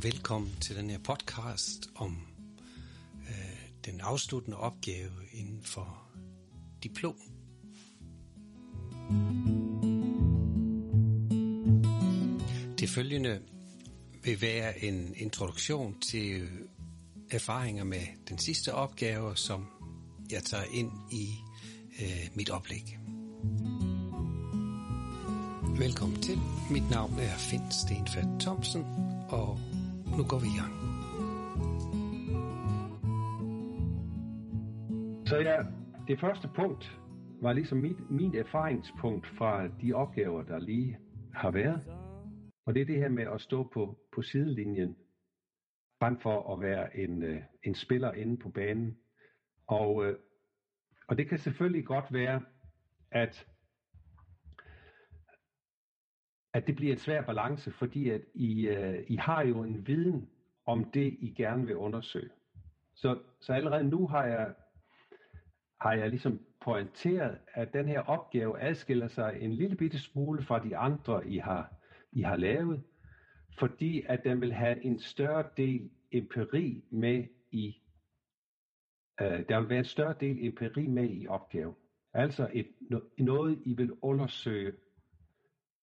og velkommen til den her podcast om øh, den afsluttende opgave inden for diplom. Det følgende vil være en introduktion til erfaringer med den sidste opgave, som jeg tager ind i øh, mit oplæg. Velkommen til. Mit navn er Finn Stenfeldt Thomsen, og nu går vi i gang. Så ja, det første punkt var ligesom mit, mit erfaringspunkt fra de opgaver, der lige har været. Og det er det her med at stå på, på sidelinjen, frem for at være en, øh, en spiller inde på banen. Og, øh, og det kan selvfølgelig godt være, at at det bliver en svær balance, fordi at I, øh, I har jo en viden om det, I gerne vil undersøge. Så, så allerede nu har jeg, har jeg ligesom pointeret, at den her opgave adskiller sig en lille bitte smule fra de andre, I har, I har lavet, fordi at den vil have en større del empiri med i, øh, der vil være en større del empiri med i opgaven. Altså et, noget, I vil undersøge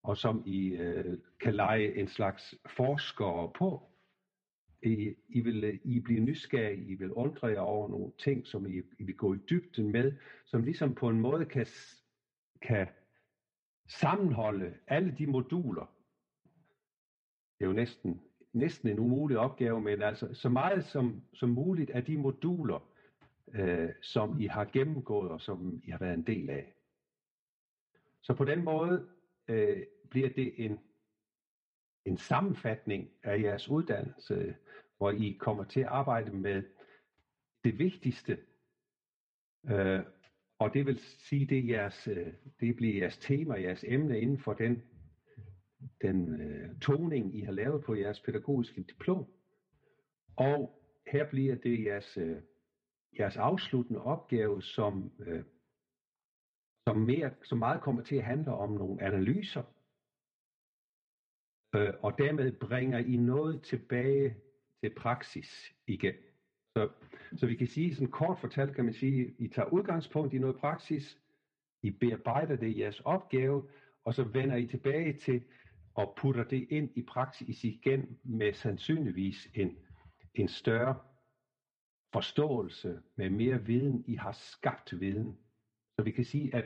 og som I øh, kan lege en slags forskere på. I, I, vil, øh, I bliver nysgerrige, I vil undre jer over nogle ting, som I, I vil gå i dybden med, som ligesom på en måde kan, kan sammenholde alle de moduler. Det er jo næsten, næsten en umulig opgave, men altså så meget som, som muligt af de moduler, øh, som I har gennemgået og som I har været en del af. Så på den måde øh, bliver det en, en sammenfatning af jeres uddannelse, hvor I kommer til at arbejde med det vigtigste, øh, og det vil sige, det, jeres, øh, det bliver jeres tema, jeres emne inden for den, den øh, toning, I har lavet på jeres pædagogiske diplom. Og her bliver det jeres, øh, jeres afsluttende opgave, som øh, som, mere, som meget kommer til at handle om nogle analyser, øh, og dermed bringer I noget tilbage til praksis igen. Så, så vi kan sige, sådan kort fortalt kan man sige, I tager udgangspunkt i noget praksis, I bearbejder det i jeres opgave, og så vender I tilbage til og putter det ind i praksis igen med sandsynligvis en, en større forståelse med mere viden. I har skabt viden. Så vi kan sige, at,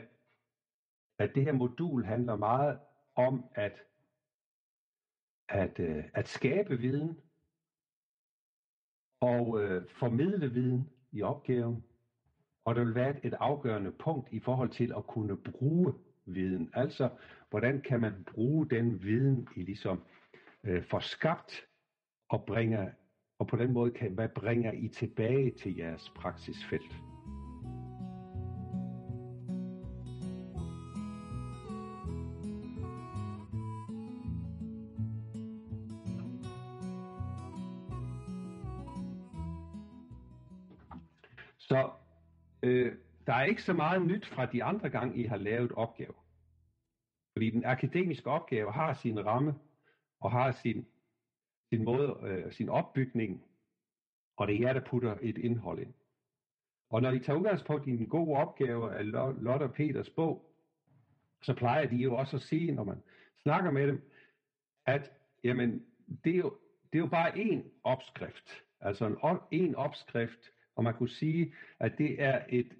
at det her modul handler meget om at, at, øh, at skabe viden og øh, formidle viden i opgaven. Og der vil være et afgørende punkt i forhold til at kunne bruge viden. Altså, hvordan kan man bruge den viden, I ligesom øh, får skabt og bringer, og på den måde, kan, hvad bringer I tilbage til jeres praksisfelt? Ikke så meget nyt fra de andre gange, I har lavet opgaver. Fordi den akademiske opgave har sin ramme, og har sin, sin måde, øh, sin opbygning, og det er jer, der putter et indhold ind. Og når de tager udgangspunkt i en god opgave af Lotte og Peters bog, så plejer de jo også at sige, når man snakker med dem, at jamen, det, er jo, det er jo bare én opskrift. Altså en, en opskrift og man kunne sige, at det er et,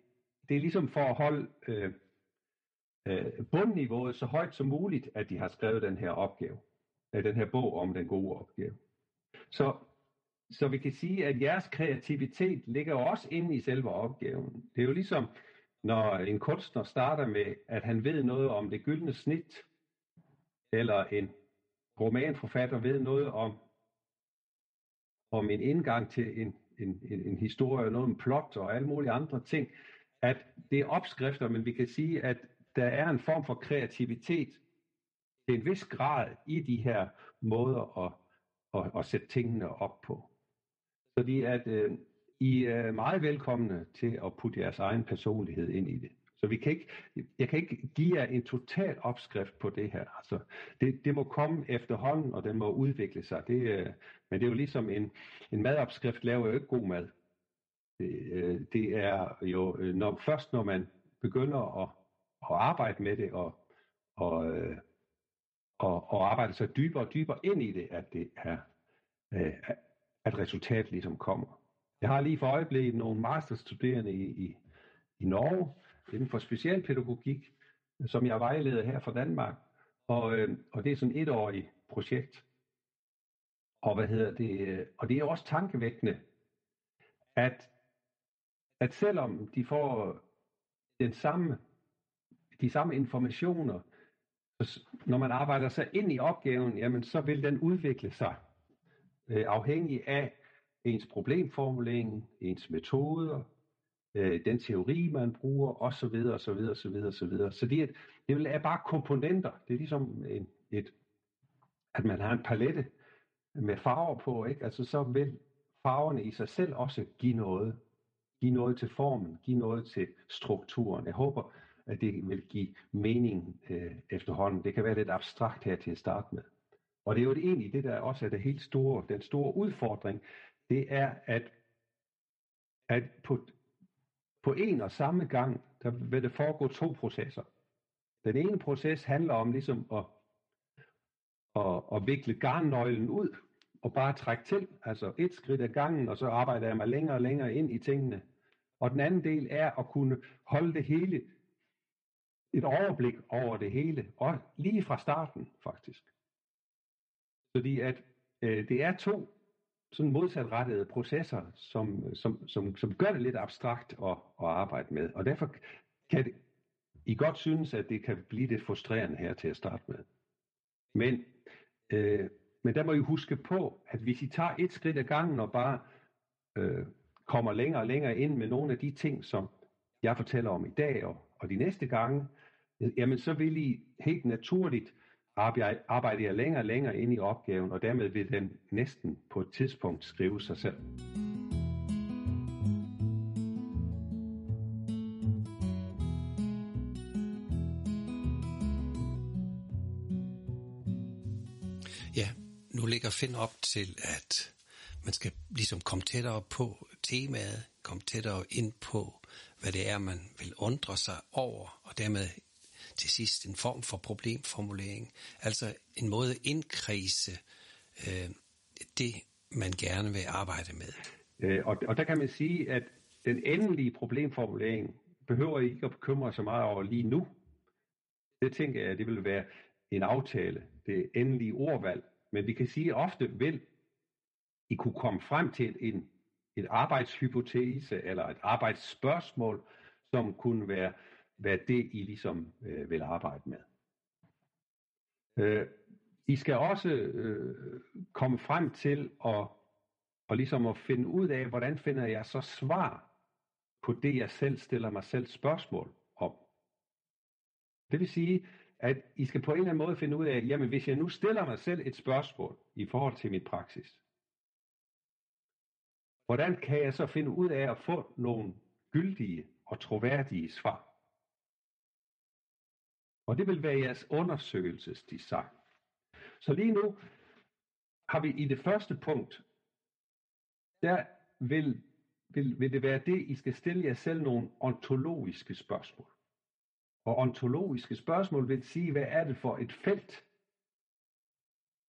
det er ligesom for at holde øh, øh, bundniveauet så højt som muligt, at de har skrevet den her opgave, øh, den her bog om den gode opgave. Så, så vi kan sige, at jeres kreativitet ligger også inde i selve opgaven. Det er jo ligesom, når en kunstner starter med, at han ved noget om det gyldne snit, eller en romanforfatter ved noget om, om en indgang til en en, en, en historie, noget om plot og alle mulige andre ting, at det er opskrifter, men vi kan sige, at der er en form for kreativitet til en vis grad i de her måder at, at, at sætte tingene op på. Fordi at øh, I er meget velkomne til at putte jeres egen personlighed ind i det. Så vi kan ikke, jeg kan ikke give jer en total opskrift på det her. Altså, det, det må komme efterhånden, og det må udvikle sig. Det, øh, men det er jo ligesom en, en madopskrift laver jo ikke god mad. Det, det er jo øh, når, først, når man begynder at, at arbejde med det og, og, øh, og, og arbejde sig dybere og dybere ind i det, at det er, at resultatet ligesom kommer. Jeg har lige for øjeblikket nogle masterstuderende i, i, i Norge inden for specialpædagogik, som jeg vejleder her fra Danmark. Og, øh, og det er sådan et etårigt projekt. Og hvad hedder det? Og det er også tankevækkende, at, at selvom de får øh, den samme, de samme informationer, når man arbejder sig ind i opgaven, jamen så vil den udvikle sig øh, afhængig af ens problemformulering, ens metoder, øh, den teori, man bruger, osv. osv. osv. osv. Så det er, det er bare komponenter. Det er ligesom en, et, at man har en palette med farver på, ikke? Altså så vil farverne i sig selv også give noget. Give noget til formen, give noget til strukturen. Jeg håber, at det vil give mening øh, efterhånden. Det kan være lidt abstrakt her til at starte med. Og det er jo det egentlig det, der også er det helt store, den store udfordring, det er, at, at på, på en og samme gang, der vil det foregå to processer. Den ene proces handler om ligesom at, at, at vikle garnnøglen ud og bare trække til, altså et skridt ad gangen, og så arbejder jeg mig længere og længere ind i tingene. Og den anden del er at kunne holde det hele, et overblik over det hele, og lige fra starten faktisk. Fordi at øh, det er to sådan modsatrettede processer, som, som, som, som gør det lidt abstrakt at, at arbejde med. Og derfor kan det, I godt synes, at det kan blive lidt frustrerende her til at starte med. Men, øh, men der må I huske på, at hvis I tager et skridt ad gangen og bare øh, kommer længere og længere ind med nogle af de ting, som jeg fortæller om i dag og, og de næste gange, øh, jamen så vil I helt naturligt arbejde jer længere og længere ind i opgaven, og dermed vil den næsten på et tidspunkt skrive sig selv. Ja, nu ligger Finn op til, at man skal ligesom komme tættere på temaet, komme tættere ind på, hvad det er, man vil undre sig over, og dermed til sidst en form for problemformulering. Altså en måde at indkredse øh, det, man gerne vil arbejde med. Øh, og, og der kan man sige, at den endelige problemformulering behøver I ikke at bekymre så meget over lige nu. Det tænker jeg, det vil være en aftale, det endelige ordvalg. Men vi kan sige, at ofte vil i kunne komme frem til en, et arbejdshypotese eller et arbejdsspørgsmål, som kunne være være det I ligesom øh, vil arbejde med. Øh, I skal også øh, komme frem til at, og ligesom at finde ud af, hvordan finder jeg så svar på det, jeg selv stiller mig selv spørgsmål om. Det vil sige, at I skal på en eller anden måde finde ud af, jamen hvis jeg nu stiller mig selv et spørgsmål i forhold til min praksis, hvordan kan jeg så finde ud af at få nogle gyldige og troværdige svar? Og det vil være jeres undersøgelsesdesign. Så lige nu har vi i det første punkt, der vil, vil, vil det være det, I skal stille jer selv nogle ontologiske spørgsmål. Og ontologiske spørgsmål vil sige, hvad er det for et felt,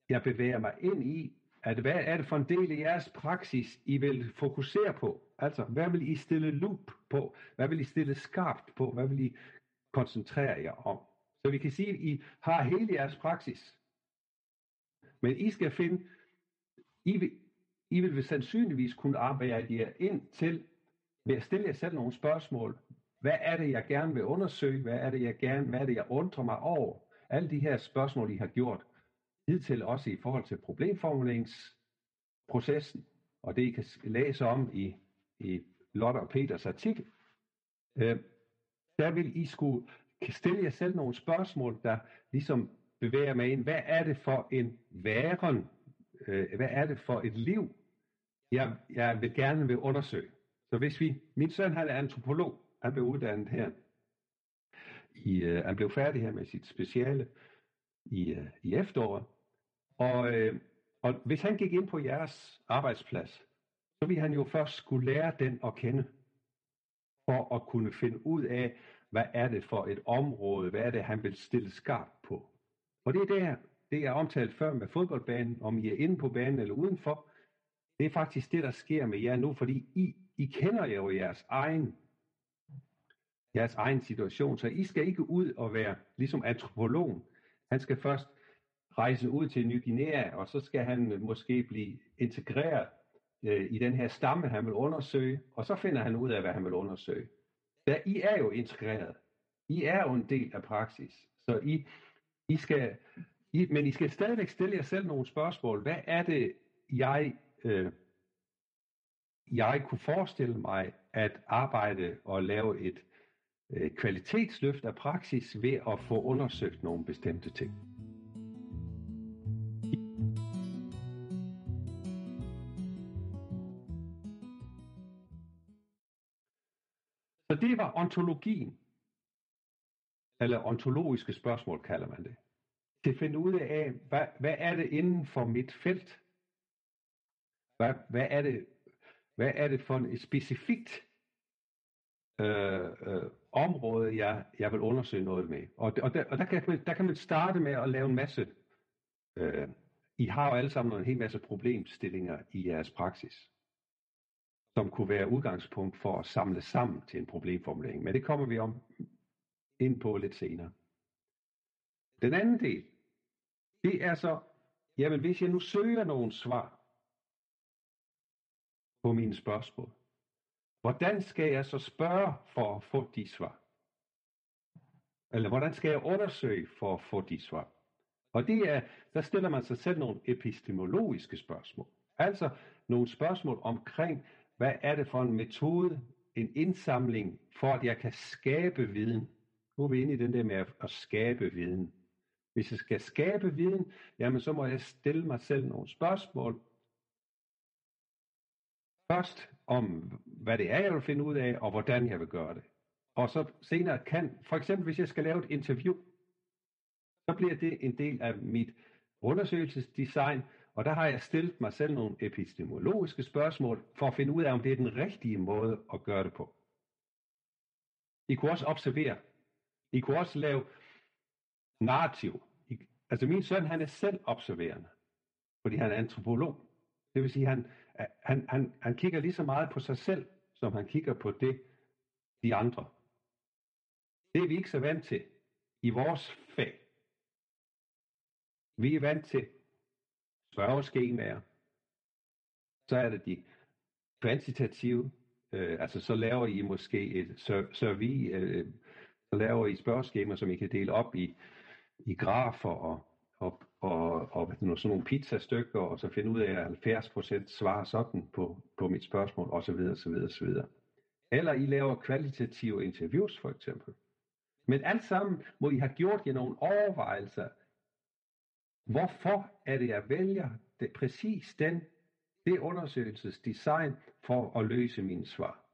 jeg bevæger mig ind i? At hvad er det for en del af jeres praksis, I vil fokusere på? Altså, hvad vil I stille loop på? Hvad vil I stille skarpt på? Hvad vil I koncentrere jer om? Så vi kan sige, at I har hele jeres praksis. Men I skal finde, I vil, I vil sandsynligvis kunne arbejde jer ind til, ved at stille jer selv nogle spørgsmål. Hvad er det, jeg gerne vil undersøge? Hvad er det, jeg gerne, hvad er det, jeg undrer mig over? Alle de her spørgsmål, I har gjort hidtil også i forhold til problemformuleringsprocessen, og det I kan læse om i, i Lotte og Peters artikel, øh, der vil I skulle kan stille jer selv nogle spørgsmål, der ligesom bevæger mig ind. Hvad er det for en væren? Øh, hvad er det for et liv, jeg, jeg vil gerne vil undersøge? Så hvis vi, min søn han er antropolog, han blev uddannet her i øh, han blev færdig her med sit speciale i, øh, i efteråret. Og, øh, og hvis han gik ind på jeres arbejdsplads, så ville han jo først skulle lære den at kende, for at kunne finde ud af, hvad er det for et område, hvad er det, han vil stille skarpt på. Og det er der, det jeg omtalt før med fodboldbanen, om I er inde på banen eller udenfor, det er faktisk det, der sker med jer nu, fordi I, I kender jo jeres egen, jeres egen situation, så I skal ikke ud og være ligesom antropologen. Han skal først rejse ud til Ny Guinea, og så skal han øh, måske blive integreret øh, i den her stamme, han vil undersøge, og så finder han ud af, hvad han vil undersøge. Der, I er jo integreret. I er jo en del af praksis. Så I, I skal, I, men I skal stadigvæk stille jer selv nogle spørgsmål. Hvad er det, jeg, øh, jeg kunne forestille mig at arbejde og lave et øh, kvalitetsløft af praksis ved at få undersøgt nogle bestemte ting? Det var ontologien. Eller ontologiske spørgsmål kalder man det. Til at finde ud af, hvad, hvad er det inden for mit felt? Hvad, hvad, er, det, hvad er det for et specifikt øh, øh, område, jeg, jeg vil undersøge noget med? Og, og, der, og der, kan, der kan man starte med at lave en masse. Øh, I har jo alle sammen en hel masse problemstillinger i jeres praksis som kunne være udgangspunkt for at samle sammen til en problemformulering. Men det kommer vi om ind på lidt senere. Den anden del, det er så, jamen hvis jeg nu søger nogle svar på mine spørgsmål, hvordan skal jeg så spørge for at få de svar? Eller hvordan skal jeg undersøge for at få de svar? Og det er, der stiller man sig selv nogle epistemologiske spørgsmål. Altså nogle spørgsmål omkring, hvad er det for en metode, en indsamling, for at jeg kan skabe viden? Nu er vi inde i den der med at, skabe viden. Hvis jeg skal skabe viden, jamen så må jeg stille mig selv nogle spørgsmål. Først om, hvad det er, jeg vil finde ud af, og hvordan jeg vil gøre det. Og så senere kan, for eksempel hvis jeg skal lave et interview, så bliver det en del af mit undersøgelsesdesign, og der har jeg stillet mig selv nogle epistemologiske spørgsmål for at finde ud af, om det er den rigtige måde at gøre det på. I kunne også observere. I kunne også lave narrativ. I, altså min søn, han er selv observerende, fordi han er antropolog. Det vil sige, han, han, han, han kigger lige så meget på sig selv, som han kigger på det, de andre. Det er vi ikke så vant til i vores fag. Vi er vant til spørgeskemaer. Så er det de kvantitative, øh, altså så laver I måske et survey, øh, så laver I spørgeskemaer, som I kan dele op i, i grafer og, og, og, og sådan nogle pizzastykker, og så finde ud af, at 70% svarer sådan på, på mit spørgsmål, osv. osv. osv. Eller I laver kvalitative interviews, for eksempel. Men alt sammen må I have gjort jer nogle overvejelser Hvorfor er det, jeg vælger det, præcis den, det undersøgelsesdesign for at løse mine svar?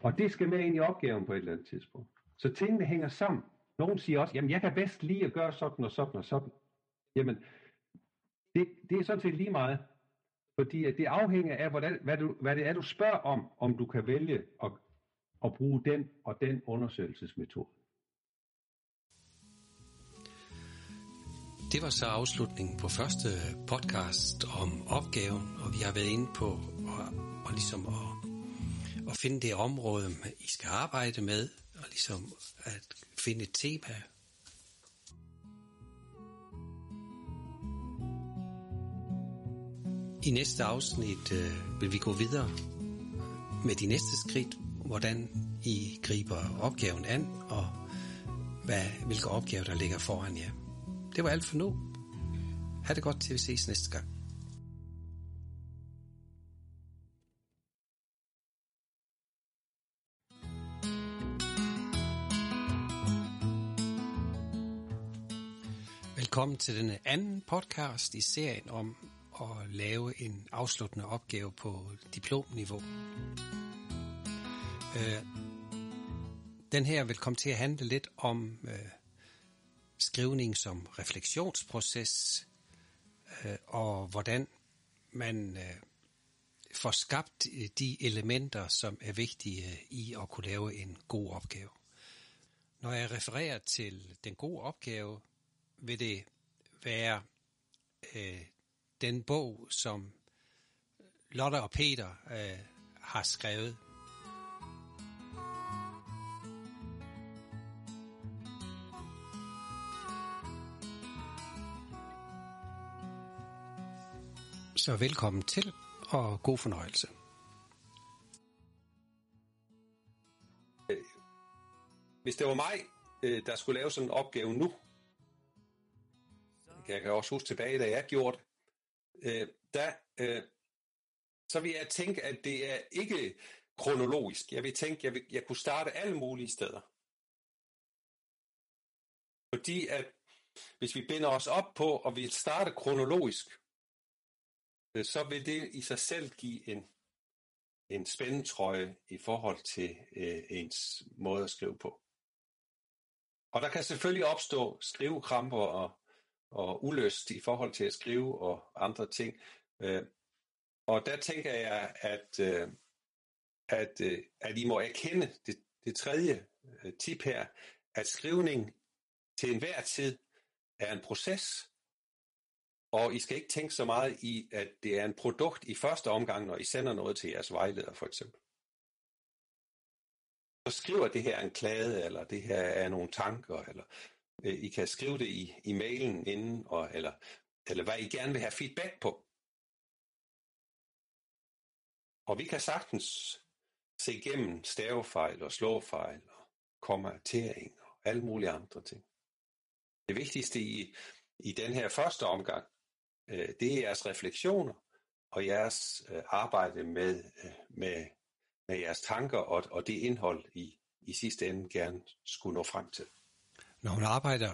Og det skal med ind i opgaven på et eller andet tidspunkt. Så tingene hænger sammen. Nogle siger også, jamen jeg kan bedst lige at gøre sådan og sådan og sådan. Jamen, det, det er sådan set lige meget. Fordi det afhænger af, hvordan, hvad, du, hvad det er, du spørger om, om du kan vælge at, at bruge den og den undersøgelsesmetode. Det var så afslutningen på første podcast om opgaven, og vi har været inde på og, og ligesom at, at finde det område, I skal arbejde med, og ligesom at finde et tema. I næste afsnit øh, vil vi gå videre med de næste skridt, hvordan I griber opgaven an, og hvad, hvilke opgaver, der ligger foran jer. Det var alt for nu. Ha' det godt til vi ses næste gang. Velkommen til denne anden podcast i serien om at lave en afsluttende opgave på diplomniveau. Øh, den her vil komme til at handle lidt om øh, skrivning som refleksionsproces, øh, og hvordan man øh, får skabt øh, de elementer, som er vigtige øh, i at kunne lave en god opgave. Når jeg refererer til den gode opgave, vil det være øh, den bog, som Lotte og Peter øh, har skrevet. Så velkommen til, og god fornøjelse. Hvis det var mig, øh, der skulle lave sådan en opgave nu, jeg kan også huske tilbage, da jeg gjorde det, øh, der, øh, så vil jeg tænke, at det er ikke kronologisk. Jeg vil tænke, jeg, vil, jeg kunne starte alle mulige steder. Fordi at hvis vi binder os op på og vi starter kronologisk, Øh, så vil det i sig selv give en, en spændetrøje i forhold til øh, ens måde at skrive på. Og der kan selvfølgelig opstå skrivekramper og, og uløst i forhold til at skrive og andre ting. Øh, og der tænker jeg, at, øh, at, øh, at I må erkende det, det tredje øh, tip her, at skrivning til enhver tid er en proces, og I skal ikke tænke så meget i, at det er en produkt i første omgang, når I sender noget til jeres vejleder for eksempel. Så skriver det her en klade, eller det her er nogle tanker, eller øh, I kan skrive det i, i mailen inden, og, eller, eller hvad I gerne vil have feedback på. Og vi kan sagtens se igennem stavefejl og slåfejl og kommatering og alle mulige andre ting. Det vigtigste i, i den her første omgang, øh, det er jeres refleksioner og jeres øh, arbejde med, øh, med, med jeres tanker og, og det indhold, I i sidste ende gerne skulle nå frem til. Når hun arbejder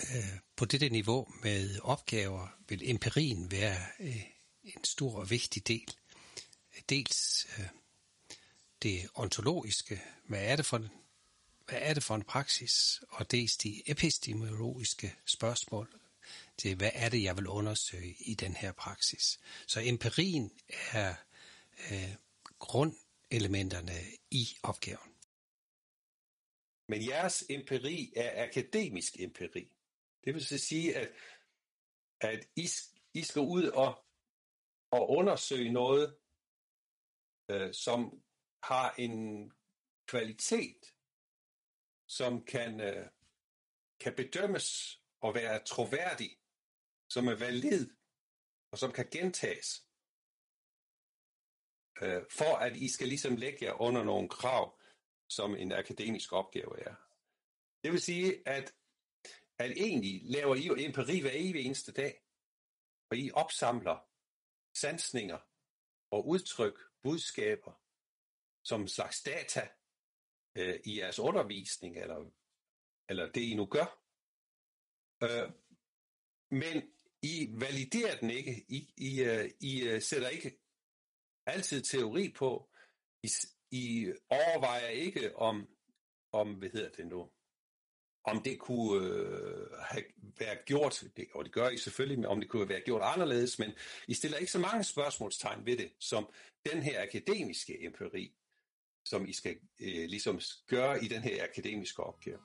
øh, på dette niveau med opgaver, vil empirien være øh, en stor og vigtig del. Dels øh, det ontologiske, hvad er det for en, hvad er det for en praksis, og dels de epistemologiske spørgsmål til, hvad er det, jeg vil undersøge i den her praksis. Så empirien er øh, grundelementerne i opgaven. Men jeres empiri er akademisk empiri. Det vil så sige, at, at I, I skal ud og, og undersøge noget, øh, som har en kvalitet, som kan, øh, kan bedømmes og være troværdig, som er valid, og som kan gentages, øh, for at I skal ligesom lægge jer under nogle krav, som en akademisk opgave er. Det vil sige, at, at egentlig laver I jo empiri hver evig eneste dag, og I opsamler sansninger og udtryk, budskaber, som en slags data øh, i jeres undervisning, eller, eller det I nu gør. Øh, men i validerer den ikke. I, I, uh, I uh, sætter ikke altid teori på. I, I overvejer ikke om, om hvad hedder det nu, om det kunne øh, have været gjort, det, og det gør I selvfølgelig, om det kunne være gjort anderledes, men I stiller ikke så mange spørgsmålstegn ved det, som den her akademiske empiri, som I skal øh, ligesom gøre i den her akademiske opgave.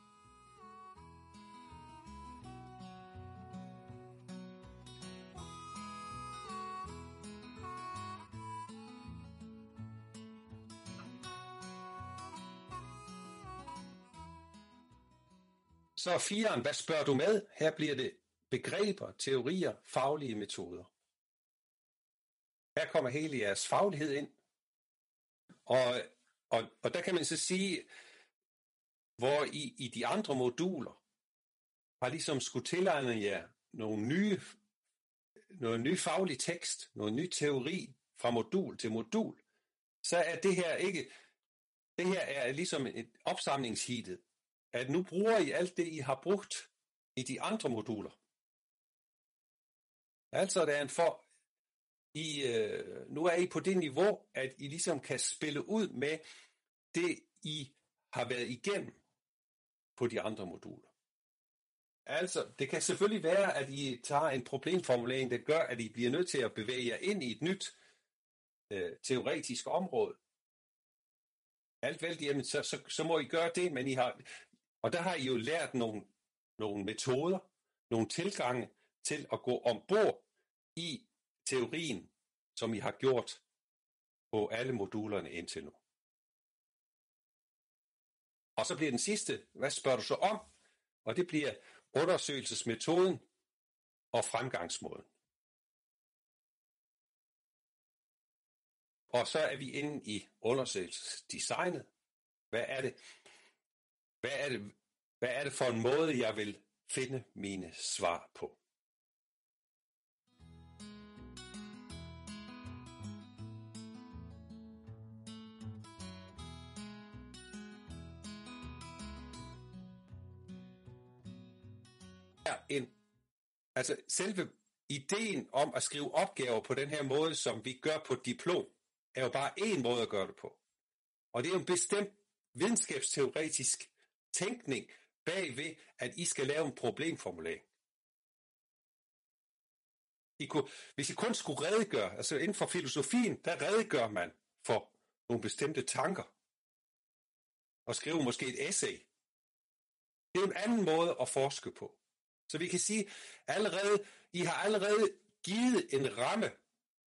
Så firen, hvad spørger du med? Her bliver det begreber, teorier, faglige metoder. Her kommer hele jeres faglighed ind. Og, og, og der kan man så sige, hvor I i de andre moduler har ligesom skulle tilegne jer nogle nye, noget ny faglig tekst, noget ny teori fra modul til modul, så er det her ikke, det her er ligesom et opsamlingshitet at nu bruger I alt det, I har brugt i de andre moduler. Altså, det er en for, I, øh, nu er I på det niveau, at I ligesom kan spille ud med det, I har været igennem på de andre moduler. Altså, det kan selvfølgelig være, at I tager en problemformulering, der gør, at I bliver nødt til at bevæge jer ind i et nyt øh, teoretisk område. Alt vel, jamen, så, så, så må I gøre det, men I har, og der har I jo lært nogle, nogle metoder, nogle tilgange til at gå ombord i teorien, som I har gjort på alle modulerne indtil nu. Og så bliver den sidste, hvad spørger du så om? Og det bliver undersøgelsesmetoden og fremgangsmåden. Og så er vi inde i undersøgelsesdesignet. Hvad er det? Hvad er det, hvad er det for en måde, jeg vil finde mine svar på? en, altså selve ideen om at skrive opgaver på den her måde, som vi gør på diplom, er jo bare en måde at gøre det på. Og det er jo en bestemt videnskabsteoretisk tænkning bagved, at I skal lave en problemformulering. I kunne, hvis I kun skulle redegøre, altså inden for filosofien, der redegør man for nogle bestemte tanker. Og skrive måske et essay. Det er en anden måde at forske på. Så vi kan sige, allerede, I har allerede givet en ramme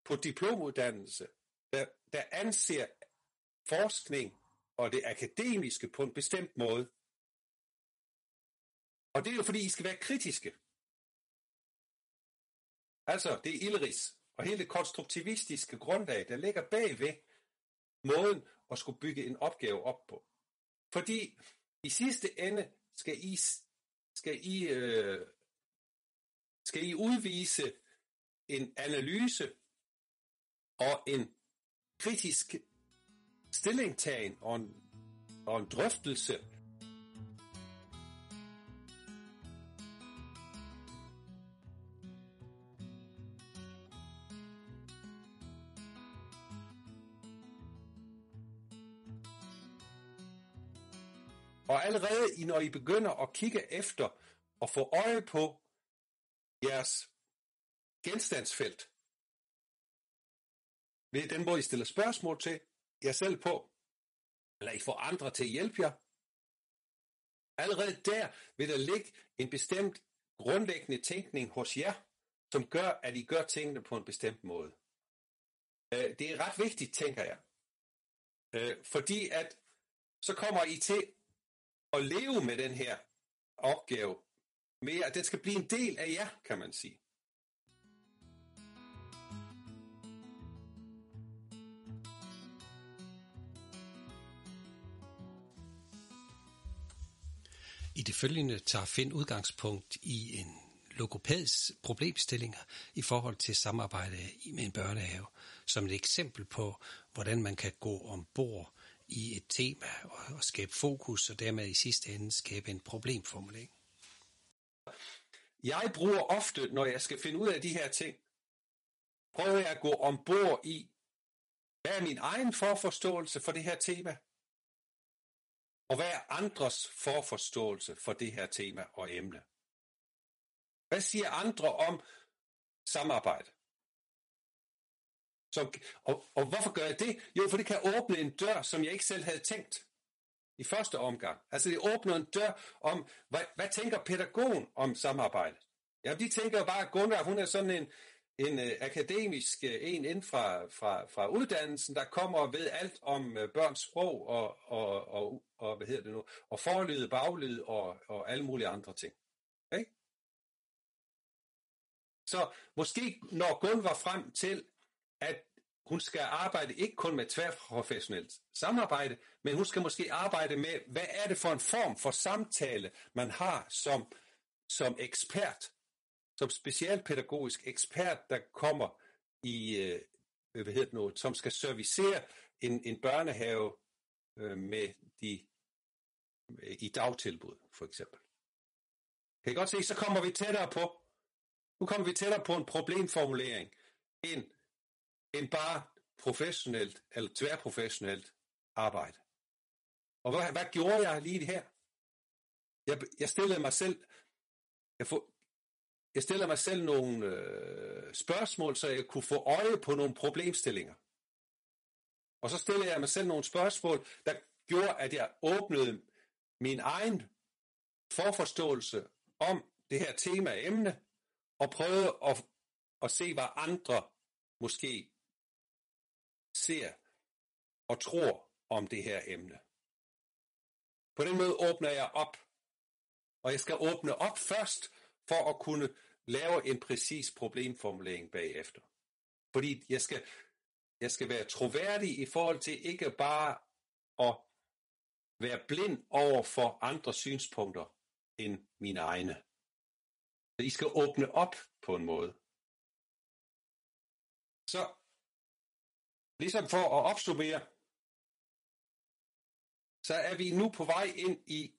på diplomuddannelse, der, der anser forskning og det akademiske på en bestemt måde. Og det er jo fordi, I skal være kritiske. Altså, det er Ilris og hele det konstruktivistiske grundlag, der ligger bagved måden at skulle bygge en opgave op på. Fordi i sidste ende skal I, skal I, øh, skal I udvise en analyse og en kritisk stillingtagen og en, og en drøftelse Og allerede når I begynder at kigge efter og få øje på jeres genstandsfelt, ved den måde, I stiller spørgsmål til jer selv på, eller I får andre til at hjælpe jer. Allerede der vil der ligge en bestemt grundlæggende tænkning hos jer, som gør, at I gør tingene på en bestemt måde. Øh, det er ret vigtigt, tænker jeg. Øh, fordi at så kommer I til at leve med den her opgave mere, at den skal blive en del af jer, kan man sige. I det følgende tager Finn udgangspunkt i en logopæds problemstillinger i forhold til samarbejde med en børnehave, som et eksempel på, hvordan man kan gå ombord i et tema og skabe fokus, og dermed i sidste ende skabe en problemformulering. Jeg bruger ofte, når jeg skal finde ud af de her ting, prøver jeg at gå ombord i, hvad er min egen forforståelse for det her tema, og hvad er andres forforståelse for det her tema og emne? Hvad siger andre om samarbejde? Som, og, og hvorfor gør jeg det? Jo, for det kan åbne en dør, som jeg ikke selv havde tænkt i første omgang. Altså det åbner en dør om, hvad, hvad tænker pædagogen om samarbejde? Ja, de tænker jo bare, at Gunnar, hun er sådan en, en øh, akademisk øh, en ind fra, fra, fra uddannelsen, der kommer og ved alt om øh, børns sprog og, og, og, og, hvad hedder det nu, og forlyd, baglyd og, og alle mulige andre ting. Okay? Så måske når Gunn var frem til, at hun skal arbejde ikke kun med tværprofessionelt samarbejde, men hun skal måske arbejde med, hvad er det for en form for samtale, man har som, som ekspert som specialpædagogisk ekspert, der kommer i, øh, hvad hedder det nu, som skal servicere en, en børnehave øh, med de øh, i dagtilbud, for eksempel. Kan I godt se, så kommer vi tættere på, nu kommer vi tættere på en problemformulering, end, end bare professionelt eller tværprofessionelt arbejde. Og hvad, hvad gjorde jeg lige her? Jeg, jeg stillede mig selv, jeg, få, jeg stillede mig selv nogle øh, spørgsmål, så jeg kunne få øje på nogle problemstillinger. Og så stillede jeg mig selv nogle spørgsmål, der gjorde, at jeg åbnede min egen forforståelse om det her tema emne, og prøvede at, at se, hvad andre måske ser og tror om det her emne. På den måde åbner jeg op, og jeg skal åbne op først, for at kunne lave en præcis problemformulering bagefter. Fordi jeg skal, jeg skal være troværdig i forhold til ikke bare at være blind over for andre synspunkter end mine egne. Så I skal åbne op på en måde. Så ligesom for at opsummere, så er vi nu på vej ind i,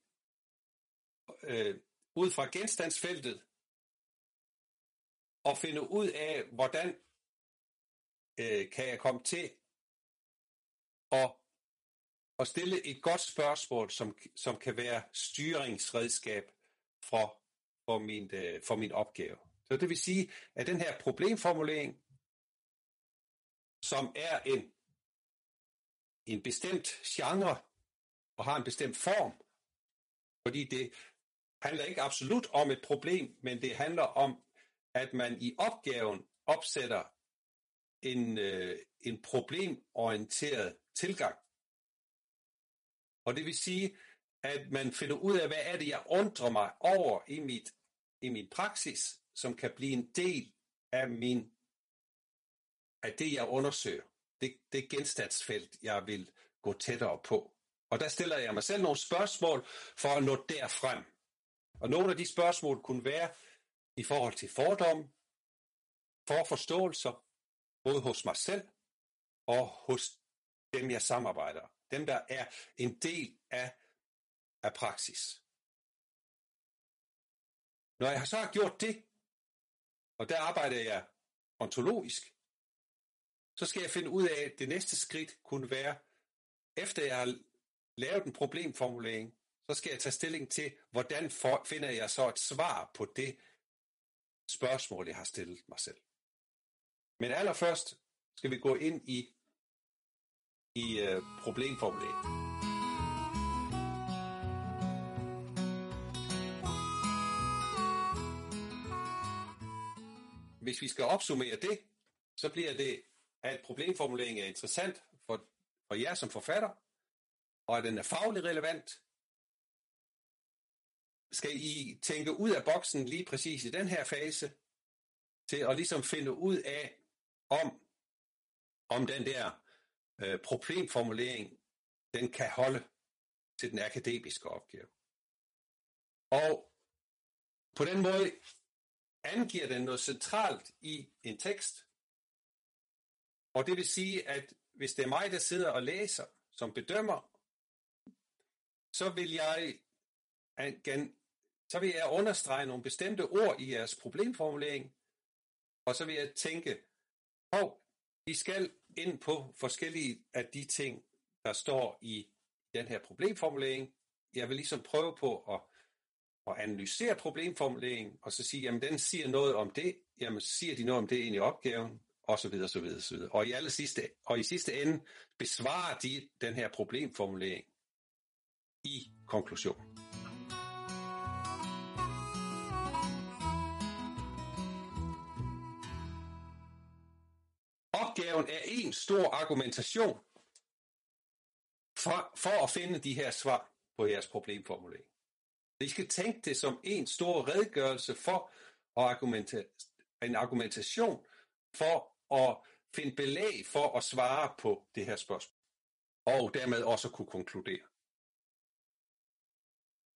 øh, ud fra genstandsfeltet, og finde ud af, hvordan øh, kan jeg komme til at, at stille et godt spørgsmål, som, som kan være styringsredskab for, for, min, øh, for min opgave. Så det vil sige, at den her problemformulering, som er en, en bestemt genre, og har en bestemt form, fordi det handler ikke absolut om et problem, men det handler om, at man i opgaven opsætter en, øh, en problemorienteret tilgang. Og det vil sige, at man finder ud af, hvad er det, jeg undrer mig over i, mit, i min praksis, som kan blive en del af min at det, jeg undersøger. Det, det genstandsfelt, jeg vil gå tættere på. Og der stiller jeg mig selv nogle spørgsmål for at nå derfrem. Og nogle af de spørgsmål kunne være i forhold til fordomme, forforståelser, både hos mig selv og hos dem, jeg samarbejder. Dem, der er en del af, af praksis. Når jeg så har gjort det, og der arbejder jeg ontologisk, så skal jeg finde ud af, at det næste skridt kunne være, efter jeg har lavet en problemformulering, så skal jeg tage stilling til, hvordan for, finder jeg så et svar på det spørgsmål, jeg har stillet mig selv. Men allerførst skal vi gå ind i, i uh, problemformuleringen. Hvis vi skal opsummere det, så bliver det, at problemformuleringen er interessant for, for jer som forfatter, og at den er fagligt relevant, skal I tænke ud af boksen lige præcis i den her fase, til at ligesom finde ud af, om, om den der øh, problemformulering, den kan holde til den akademiske opgave. Og på den måde angiver den noget centralt i en tekst, og det vil sige, at hvis det er mig, der sidder og læser som bedømmer, så vil jeg så vil jeg understrege nogle bestemte ord i jeres problemformulering, og så vil jeg tænke, hov, I skal ind på forskellige af de ting, der står i den her problemformulering. Jeg vil ligesom prøve på at, at analysere problemformuleringen, og så sige, jamen den siger noget om det, jamen siger de noget om det ind i opgaven, og så videre, så videre, så videre. Og i, aller sidste, og i sidste ende besvarer de den her problemformulering i konklusionen. opgaven er en stor argumentation for, for at finde de her svar på jeres problemformulering. I skal tænke det som en stor redegørelse for at argumentere, en argumentation for at finde belæg for at svare på det her spørgsmål. Og dermed også kunne konkludere.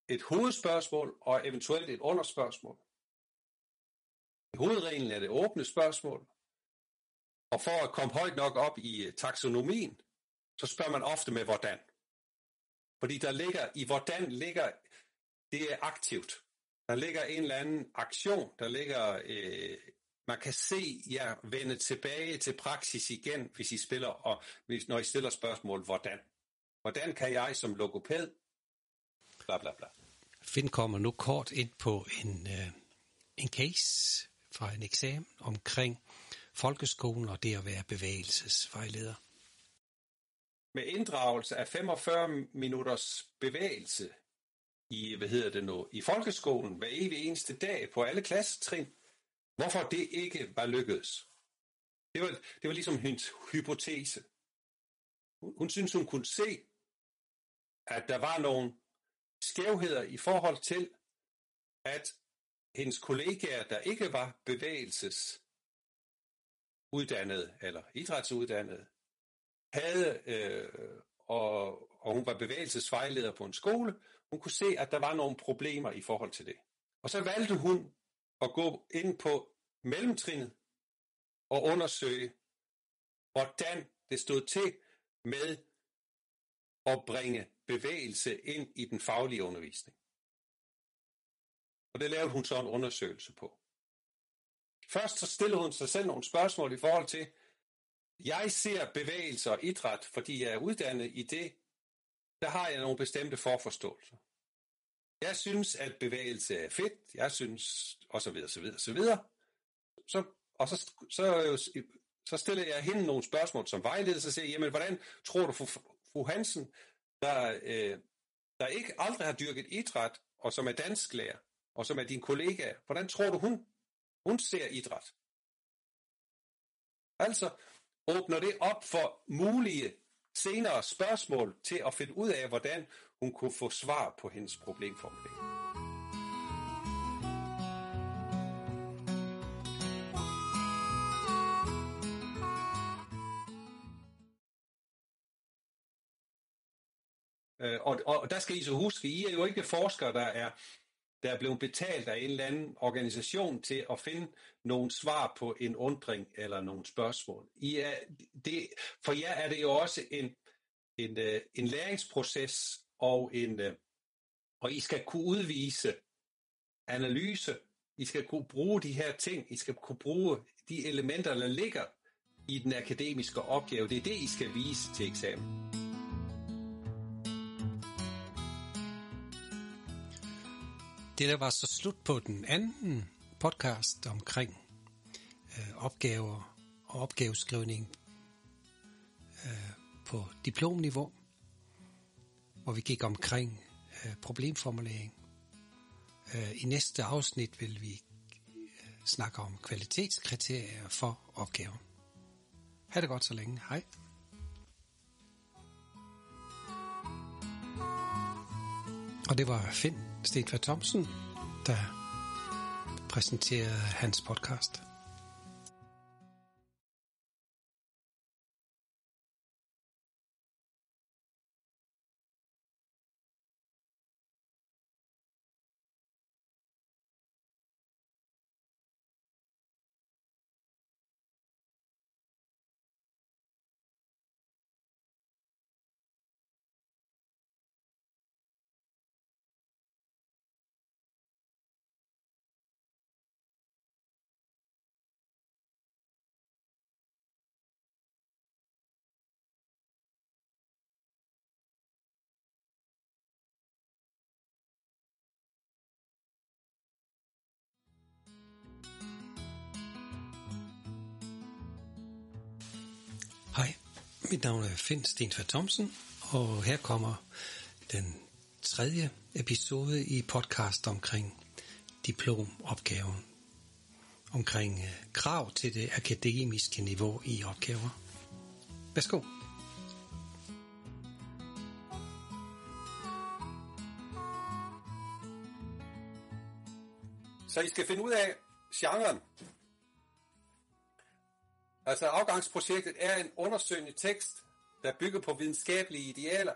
Et hovedspørgsmål og eventuelt et underspørgsmål. I hovedreglen er det åbne spørgsmål, og for at komme højt nok op i øh, taksonomien, så spørger man ofte med hvordan. Fordi der ligger, i hvordan ligger, det er aktivt. Der ligger en eller anden aktion, der ligger, øh, man kan se jer vende tilbage til praksis igen, hvis I spiller, og hvis, når I stiller spørgsmål, hvordan. Hvordan kan jeg som logoped? Bla bla bla. Finn kommer nu kort ind på en, øh, en case fra en eksamen omkring folkeskolen og det at være bevægelsesvejleder. Med inddragelse af 45 minutters bevægelse i, hvad hedder det nu, i folkeskolen hver evig eneste dag på alle klassetrin, hvorfor det ikke var lykkedes. Det var, det var ligesom hendes hypotese. Hun, hun synes, hun kunne se, at der var nogle skævheder i forhold til, at hendes kollegaer, der ikke var bevægelsesuddannede eller idrætsuddannede, havde, øh, og, og hun var bevægelsesvejleder på en skole, hun kunne se, at der var nogle problemer i forhold til det. Og så valgte hun at gå ind på mellemtrinnet og undersøge, hvordan det stod til med at bringe bevægelse ind i den faglige undervisning. Og det lavede hun så en undersøgelse på. Først så stillede hun sig selv nogle spørgsmål i forhold til, jeg ser bevægelse og idræt, fordi jeg er uddannet i det, der har jeg nogle bestemte forforståelser. Jeg synes, at bevægelse er fedt, jeg synes, og så videre, så videre, så videre. Så, og så, så, så stiller jeg hende nogle spørgsmål som vejleder, så siger jeg, jamen, hvordan tror du, fru Hansen, der, øh, der ikke aldrig har dyrket idræt, og som er dansklærer, og som er din kollega, hvordan tror du, hun, hun ser idræt? Altså åbner det op for mulige senere spørgsmål til at finde ud af, hvordan hun kunne få svar på hendes problemformulering. Øh, og, og der skal I så huske, I er jo ikke forskere, der er, der er blevet betalt af en eller anden organisation til at finde nogle svar på en undring eller nogle spørgsmål. I er, det, for jer er det jo også en, en, øh, en læringsproces, og, en, øh, og I skal kunne udvise analyse. I skal kunne bruge de her ting. I skal kunne bruge de elementer, der ligger i den akademiske opgave. Det er det, I skal vise til eksamen. Det der var så slut på den anden podcast omkring øh, opgaver og opgaveskrivning øh, på diplomniveau, hvor vi gik omkring øh, problemformulering. Øh, I næste afsnit vil vi øh, snakke om kvalitetskriterier for opgaven. Ha' det godt så længe. Hej. Og det var Finn Stenfjord Thomsen, der præsenterede hans podcast. Mit navn er Finn Stensvær Thomsen, og her kommer den tredje episode i podcast omkring diplomopgaven. Omkring øh, krav til det akademiske niveau i opgaver. Værsgo. Så I skal finde ud af genren. Altså afgangsprojektet er en undersøgende tekst, der bygger på videnskabelige idealer.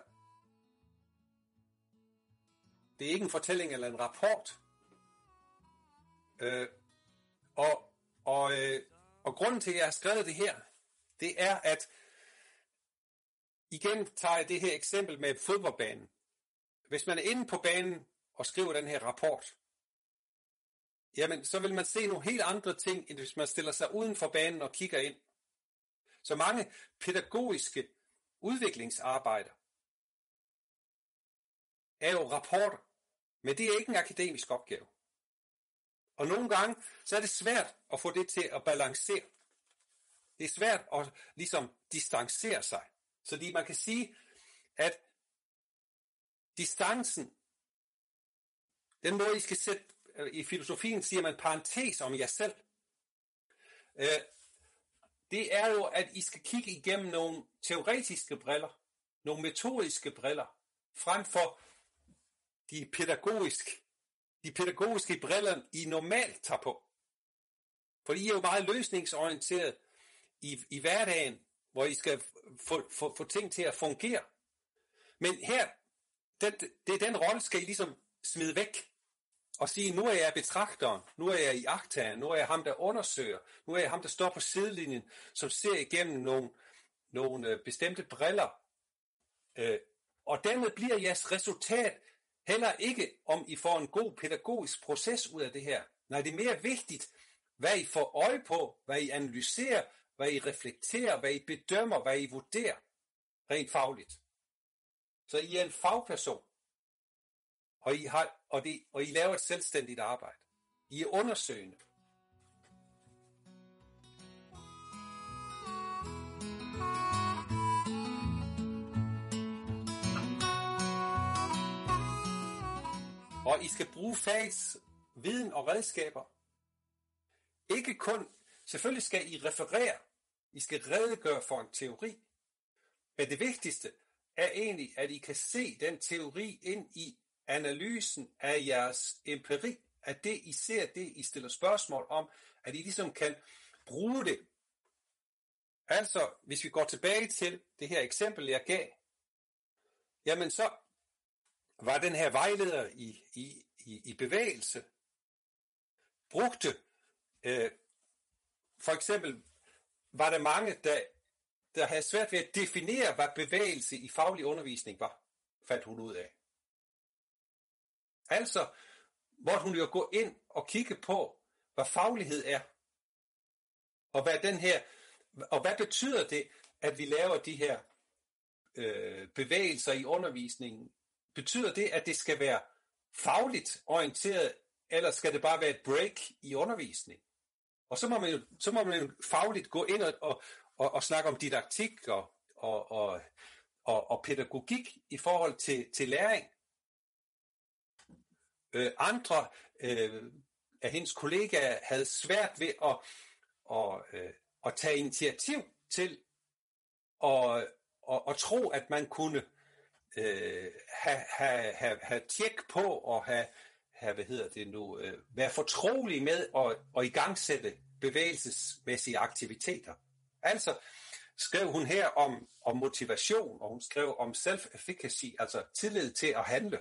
Det er ikke en fortælling eller en rapport. Øh, og, og, øh, og grunden til, at jeg har skrevet det her, det er, at igen tager jeg det her eksempel med fodboldbanen. Hvis man er inde på banen og skriver den her rapport, jamen så vil man se nogle helt andre ting, end hvis man stiller sig uden for banen og kigger ind. Så mange pædagogiske udviklingsarbejder er jo rapporter, men det er ikke en akademisk opgave. Og nogle gange, så er det svært at få det til at balancere. Det er svært at ligesom distancere sig. Så man kan sige, at distancen, den måde I skal sætte, i filosofien siger man parentes om jer selv. Øh, det er jo, at I skal kigge igennem nogle teoretiske briller, nogle metodiske briller, frem for de pædagogiske, de pædagogiske briller, I normalt tager på. For I er jo meget løsningsorienteret i, i hverdagen, hvor I skal få, få, få ting til at fungere. Men her, den, det er den rolle, skal I ligesom smide væk og sige, nu er jeg betragteren, nu er jeg i agtagen, nu er jeg ham, der undersøger, nu er jeg ham, der står på sidelinjen, som ser igennem nogle, nogle øh, bestemte briller. Øh, og dermed bliver jeres resultat heller ikke, om I får en god pædagogisk proces ud af det her. Nej, det er mere vigtigt, hvad I får øje på, hvad I analyserer, hvad I reflekterer, hvad I bedømmer, hvad I vurderer, rent fagligt. Så I er en fagperson, og I, har, og, det, og I laver et selvstændigt arbejde. I er undersøgende. Og I skal bruge fagets viden og redskaber. Ikke kun, selvfølgelig skal I referere, I skal redegøre for en teori, men det vigtigste er egentlig, at I kan se den teori ind i analysen af jeres empiri, at det I ser, det I stiller spørgsmål om, at I ligesom kan bruge det. Altså, hvis vi går tilbage til det her eksempel, jeg gav, jamen så var den her vejleder i, i, i, i bevægelse, brugte, øh, for eksempel var der mange, der, der havde svært ved at definere, hvad bevægelse i faglig undervisning var, fandt hun ud af. Altså, hvor hun jo gå ind og kigge på, hvad faglighed er. Og hvad den her, og hvad betyder det, at vi laver de her øh, bevægelser i undervisningen? Betyder det, at det skal være fagligt orienteret, eller skal det bare være et break i undervisning? Og så må man jo, så må man jo fagligt gå ind og, og, og, og snakke om didaktik og, og, og, og, og pædagogik i forhold til, til læring. Øh, andre øh, af hendes kollegaer havde svært ved at, at, øh, at tage initiativ til at, og, at tro, at man kunne øh, have, have, have, have tjek på og have, have hvad hedder det nu, øh, være fortrolig med at, at igangsætte bevægelsesmæssige aktiviteter. Altså skrev hun her om, om motivation, og hun skrev om self-efficacy, altså tillid til at handle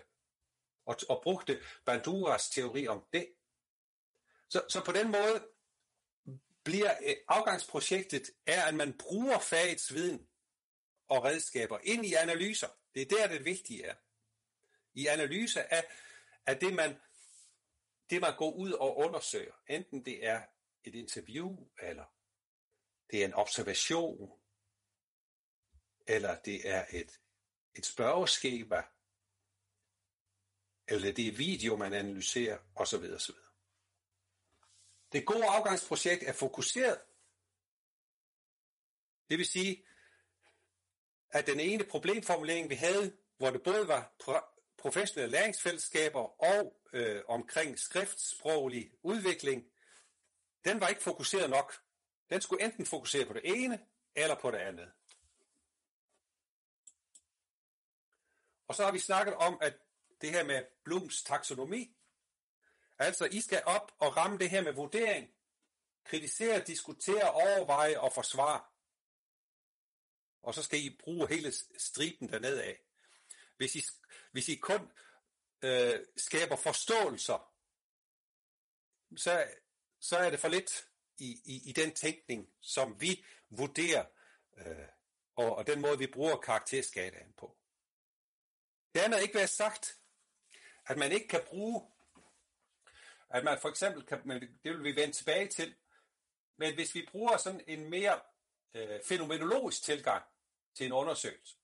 og, og brugte Banduras teori om det. Så, så på den måde bliver øh, afgangsprojektet er, at man bruger fagets viden og redskaber ind i analyser. Det er der, det vigtige er. I analyser af, af det, man, det, man går ud og undersøger. Enten det er et interview, eller det er en observation, eller det er et, et spørgeskema, eller det er video, man analyserer, osv. osv. Det gode afgangsprojekt er fokuseret. Det vil sige, at den ene problemformulering, vi havde, hvor det både var professionelle læringsfællesskaber og øh, omkring skriftsproglig udvikling, den var ikke fokuseret nok. Den skulle enten fokusere på det ene eller på det andet. Og så har vi snakket om, at det her med Blums taksonomi. Altså, I skal op og ramme det her med vurdering. Kritisere, diskutere, overveje og forsvare. Og så skal I bruge hele striben dernede af. Hvis I, hvis I kun øh, skaber forståelser, så, så er det for lidt i, i, i den tænkning, som vi vurderer, øh, og, og den måde, vi bruger karakterskalaen på. Det andet ikke være sagt, at man ikke kan bruge, at man for eksempel kan, men det vil vi vende tilbage til, men hvis vi bruger sådan en mere øh, fænomenologisk tilgang til en undersøgelse,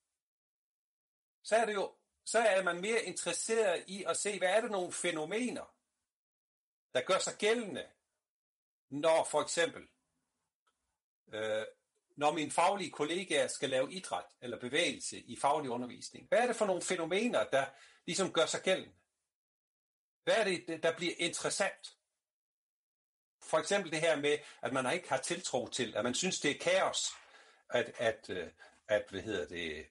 så er det jo så er man mere interesseret i at se, hvad er det nogle fænomener, der gør sig gældende, når for eksempel, øh, når mine faglige kollegaer skal lave idræt eller bevægelse i faglig undervisning. Hvad er det for nogle fænomener, der ligesom gør sig gældende? Hvad er det, der bliver interessant? For eksempel det her med, at man ikke har tiltro til, at man synes, det er kaos, at, at, øh, at hvad hedder det,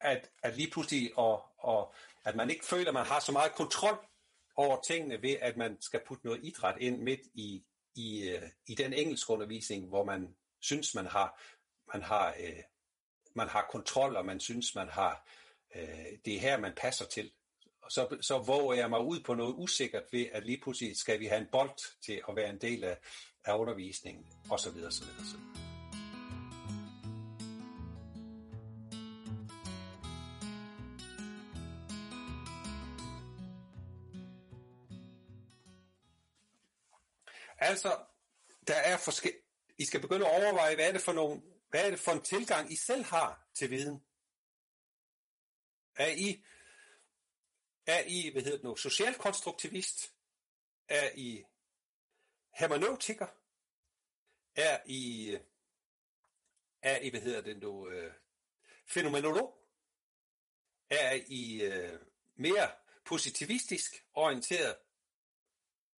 at, at lige pludselig, og, og at man ikke føler, at man har så meget kontrol over tingene ved, at man skal putte noget idræt ind midt i, i, øh, i den engelske undervisning, hvor man synes, man har, man har, øh, man har kontrol, og man synes, man har, øh, det er her, man passer til. Så, så våger jeg mig ud på noget usikkert ved, at lige pludselig skal vi have en bold til at være en del af, af undervisningen, osv. osv., osv. Altså, der er forskel... I skal begynde at overveje, hvad er det for nogle, hvad er det for en tilgang, I selv har til viden? Er I, er I, hvad hedder det nu, socialkonstruktivist? Er I hermeneutiker? Er I, er I, hvad hedder det nu, øh, fænomenolog? Er I øh, mere positivistisk orienteret?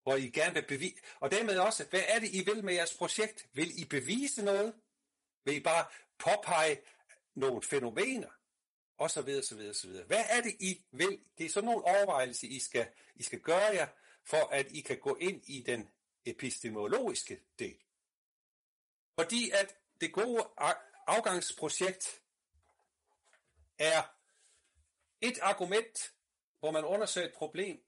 hvor I gerne vil bevise, og dermed også, hvad er det, I vil med jeres projekt? Vil I bevise noget? Vil I bare påpege nogle fænomener? Og så videre, så videre, så videre. Hvad er det, I vil? Det er sådan nogle overvejelser, I skal, I skal gøre jer, for at I kan gå ind i den epistemologiske del. Fordi at det gode afgangsprojekt er et argument, hvor man undersøger et problem,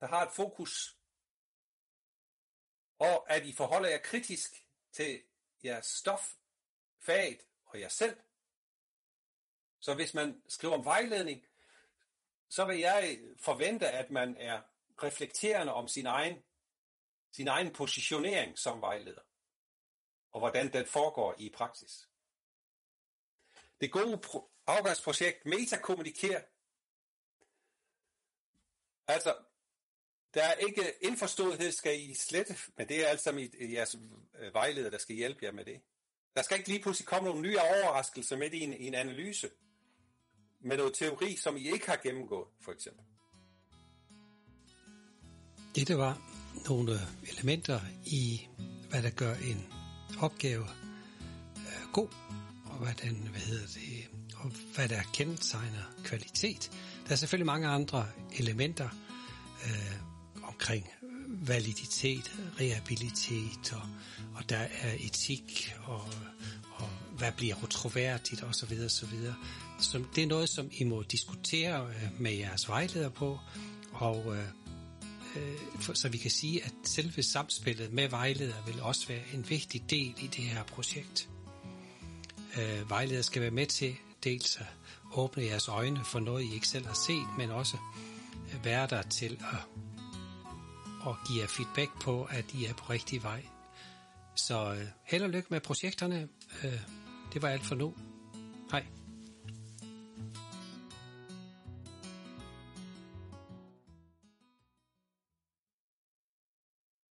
der har et fokus, og at I forholder jer kritisk til jeres stof, faget og jer selv. Så hvis man skriver om vejledning, så vil jeg forvente, at man er reflekterende om sin egen, sin egen positionering som vejleder, og hvordan den foregår i praksis. Det gode afgangsprojekt Metakommunikere, altså der er ikke indforståethed, skal I slette, men det er alt sammen jeres vejleder, der skal hjælpe jer med det. Der skal ikke lige pludselig komme nogle nye overraskelser med i en, i en analyse med noget teori, som I ikke har gennemgået, for eksempel. Det var nogle elementer i, hvad der gør en opgave øh, god, og hvad, den, hvad hedder det, og hvad der kendetegner kvalitet. Der er selvfølgelig mange andre elementer, øh, omkring validitet, rehabilitet, og, og der er etik, og, og hvad bliver utroværdigt, og så som, det er noget, som I må diskutere øh, med jeres vejleder på, og øh, øh, så vi kan sige, at selve samspillet med vejleder vil også være en vigtig del i det her projekt. Øh, vejleder skal være med til dels at åbne jeres øjne for noget, I ikke selv har set, men også øh, være der til at at give jer feedback på, at I er på rigtig vej. Så øh, held og lykke med projekterne. Øh, det var alt for nu. Hej.